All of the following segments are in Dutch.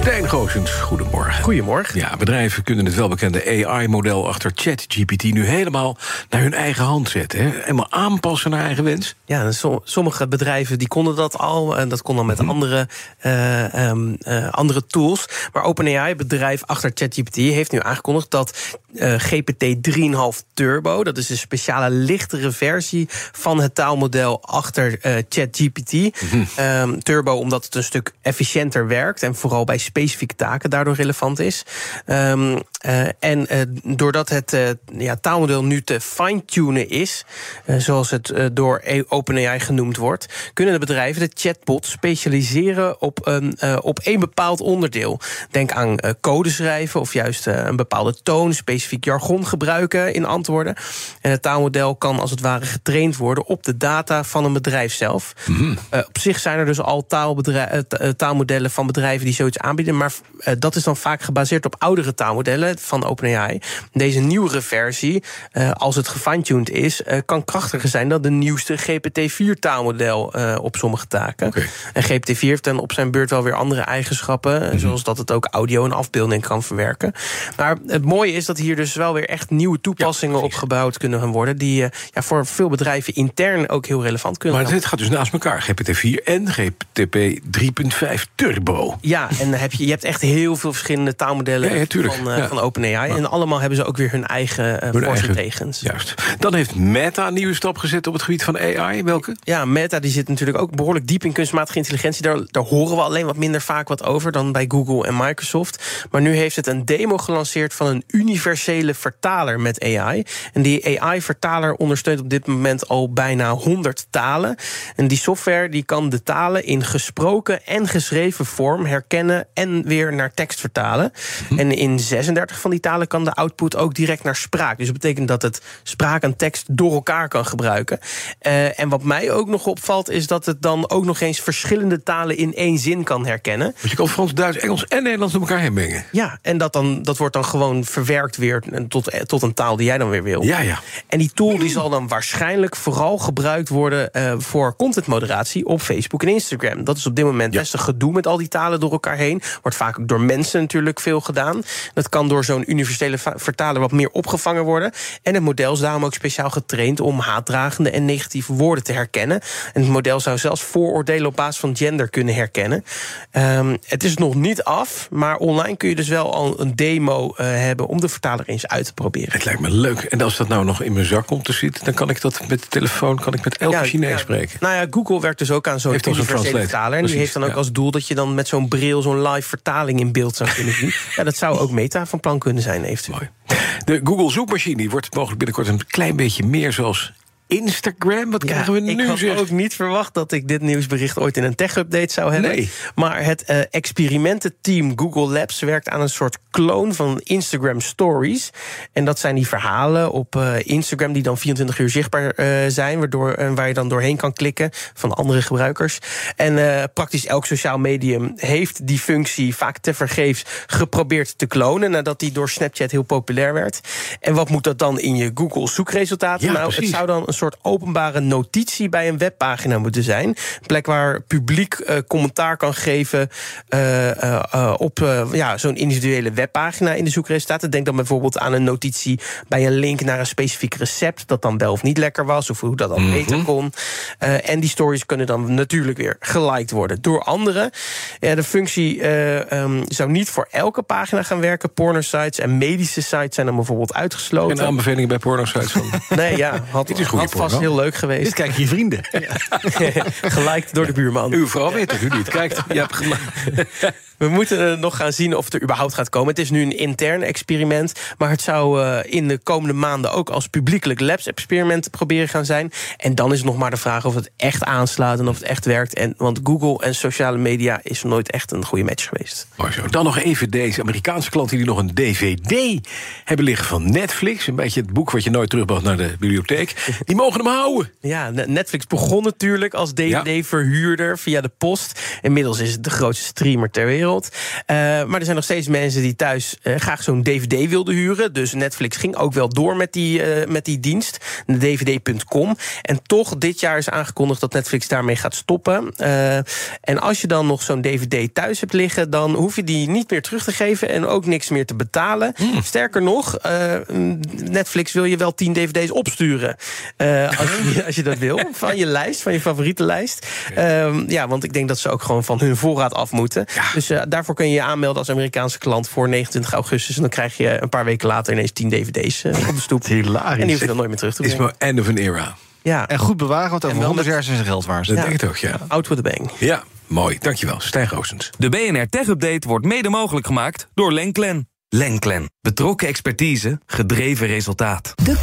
Stijn Goosens, goedemorgen. Goedemorgen. Ja, bedrijven kunnen het welbekende AI-model achter ChatGPT nu helemaal naar hun eigen hand zetten. Hè? Helemaal aanpassen naar eigen wens. Ja, sommige bedrijven die konden dat al. En dat kon dan met Mhm. andere, eh, ehm, eh, andere tools. Maar OpenAI, bedrijf achter ChatGPT, heeft nu aangekondigd dat eh, GPT 3,5 Turbo, dat is een speciale lichtere versie van het taalmodel achter eh, ChatGPT. Ehm, Turbo, omdat het een stuk efficiënter werkt en vooral bij specifieke taken daardoor relevant is. Ehm, eh, en eh, doordat het eh, ja, taalmodel nu te fine-tunen is, zoals het door E- OpenAI genoemd wordt, kunnen de bedrijven de chatbot specialiseren op, een, op één bepaald onderdeel. Denk aan code schrijven of juist een bepaalde toon, specifiek jargon gebruiken in antwoorden. En het taalmodel kan als het ware getraind worden op de data van een bedrijf zelf. Eh, op zich zijn er dus al taalmodellen van bedrijven die zoiets aanbieden, maar eh, dat is dan vaak gebaseerd op oudere taalmodellen van OpenAI. Deze nieuwere versie, eh, als het gefine-tuned is, eh, kan krachtiger zijn dan de nieuwste GPT-4 taalmodel op sommige taken. En GPT-4 heeft dan op zijn beurt wel weer andere eigenschappen, eh, zoals dat het ook audio en afbeelding kan verwerken. Maar het mooie is dat hier dus wel weer echt nieuwe toepassingen opgebouwd kunnen gaan worden, die ja, voor veel bedrijven intern ook heel relevant kunnen Maar dit gaat dus naast elkaar. GPT-4 en GPTP 3.5 Turbo. Ja, en dan heb je, je hebt echt heel veel verschillende taalmodellen Ja, ja, tuurlijk. van, eh, Ja. van OpenAI. En allemaal hebben ze ook weer hun eigen uh, Hun voor's en tegens. Juist. Dan heeft Meta een nieuwe stap gezet op het gebied van AI. Welke? Ja, Meta die zit natuurlijk ook behoorlijk diep in kunstmatige intelligentie. Daar, daar horen we alleen wat minder vaak wat over dan bij Google en Microsoft. Maar nu heeft het een demo gelanceerd van een universele vertaler met AI. En die AI-vertaler ondersteunt op dit moment al bijna 100 talen. En die software die kan de talen in gesproken en geschreven vorm herkennen en weer naar tekst vertalen. En in 36 van die talen kan de output ook direct naar spraak. Dus dat betekent dat het spraak en tekst door elkaar kan gebruiken. Eh, en wat mij ook nog opvalt, is dat het dan ook nog eens verschillende talen in één zin kan herkennen. Want je kan Frans, Duits, Engels en Nederlands door elkaar heen mengen. Ja, en dat, dan, dat wordt dan gewoon verwerkt weer tot, eh, tot een taal die jij dan weer wil. Ja, ja. En die tool die zal dan waarschijnlijk vooral gebruikt worden eh, voor contentmoderatie op Facebook en Instagram. Dat is op dit moment best een gedoe met al die talen door elkaar heen. Wordt vaak ook door mensen natuurlijk veel gedaan. Dat kan door zo'n universele vertaler wat meer opgevangen worden. En het model is daarom ook speciaal getraind om haatdragende en negatieve woorden te herkennen. En het model zou zelfs vooroordelen op basis van gender kunnen herkennen. Ehm, het is nog niet af, maar online kun je dus wel al een demo eh, hebben om de vertaler eens uit te proberen. Het lijkt me leuk. En als dat nou nog in mijn zak komt te zitten... dan kan ik dat met de telefoon kan ik met elke Ja, Chinees ja. spreken. Nou ja, Google werkt dus ook aan zo'n universele vertaler. En die heeft dan ook ja. als doel dat je dan met zo'n bril zo'n live vertaling in beeld zou kunnen zien. ja, dat zou ook Meta van plan kunnen zijn, eventueel. Mooi. De Google zoekmachine wordt mogelijk binnenkort een klein beetje meer zoals Instagram. Wat krijgen we ik nu had zeg? ook niet verwacht dat ik dit nieuwsbericht ooit in een tech-update zou hebben. Nee. Maar het eh, experimententeam Google Labs werkt aan een soort kloon van Instagram Stories. En dat zijn die verhalen op eh, Instagram die dan 24 uur zichtbaar eh, zijn, waardoor, en waar je dan doorheen kan klikken van andere gebruikers. En praktisch elk sociaal medium heeft die functie vaak tevergeefs geprobeerd te klonen nadat die door Snapchat heel populair werd. En wat moet dat dan in je Google zoekresultaten? Ja, nou, het zou dan een soort openbare notitie bij een webpagina moeten zijn. Een plek waar publiek eh, commentaar kan geven eh, eh, op ja, zo'n individuele webpagina in de zoekresultaten. Denk dan bijvoorbeeld aan een notitie bij een link naar een specifiek recept dat dan wel of niet lekker was, of hoe dat dan beter kon. En die stories kunnen dan natuurlijk weer geliked worden door anderen. Ja, de functie eh, ehm, zou niet voor elke pagina gaan werken. Porno-sites en medische sites zijn dan bijvoorbeeld uitgesloten. En aanbevelingen bij porno-sites van... Nee, ja, had, Dit is goede had vast heel leuk geweest. Dit kijken je vrienden. Geliked door de buurman. Uw vrouw weet het u niet. Kijkt, je hebt gelijk. We moeten eh, nog gaan zien of het er überhaupt gaat komen. Het is nu een intern experiment. Maar het zou uh, in de komende maanden ook als publiekelijk labs-experiment proberen gaan zijn. En dan is nog maar de vraag of het echt aanslaat en of het echt werkt. En, want Google en sociale media is nooit echt een goede match geweest. Mooi zo. Dan nog even deze Amerikaanse klanten die nog een DVD hebben liggen van Netflix. Een beetje het boek wat je nooit terugbracht naar de bibliotheek. Die mogen hem houden. Ja, Netflix begon natuurlijk als DVD-verhuurder via de post. Inmiddels is het de grootste streamer ter wereld. Uh, maar er zijn nog steeds mensen die thuis uh, graag zo'n DVD wilden huren. Dus Netflix ging ook wel door met die, uh, met die dienst, dvd.com. En toch, dit jaar is aangekondigd dat Netflix daarmee gaat stoppen. en als je dan nog zo'n DVD thuis hebt liggen, dan hoef je die niet meer terug te geven en ook niks meer te betalen. Mm. Sterker nog, Netflix wil je wel 10 DVD's opsturen. als, je, als je dat wil. Van je lijst, van je favoriete lijst. Um, ja, want ik denk dat ze ook gewoon van hun voorraad af moeten. Ja. Dus daarvoor kun je je aanmelden als Amerikaanse klant voor 29 augustus. En dan krijg je een paar weken later ineens 10 DVD's uh, op de stoep. Hilarisch. En die hoef je dan nooit meer terug te brengen. Is maar end of an era. Ja. En goed bewaren, want over 100 jaar is zijn geld waard. Dat ja. denk ik ook, ja. Out with the bang. Ja, mooi. Dankjewel. Stijn Roosens. De BNR Tech Update wordt mede mogelijk gemaakt door Lenklen. Lenklen. Betrokken expertise, gedreven resultaat. De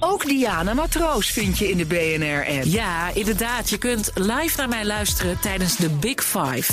ook Diana Matroos vind je in de BNR-app. Ja, inderdaad. Je kunt live naar mij luisteren tijdens de Big Five.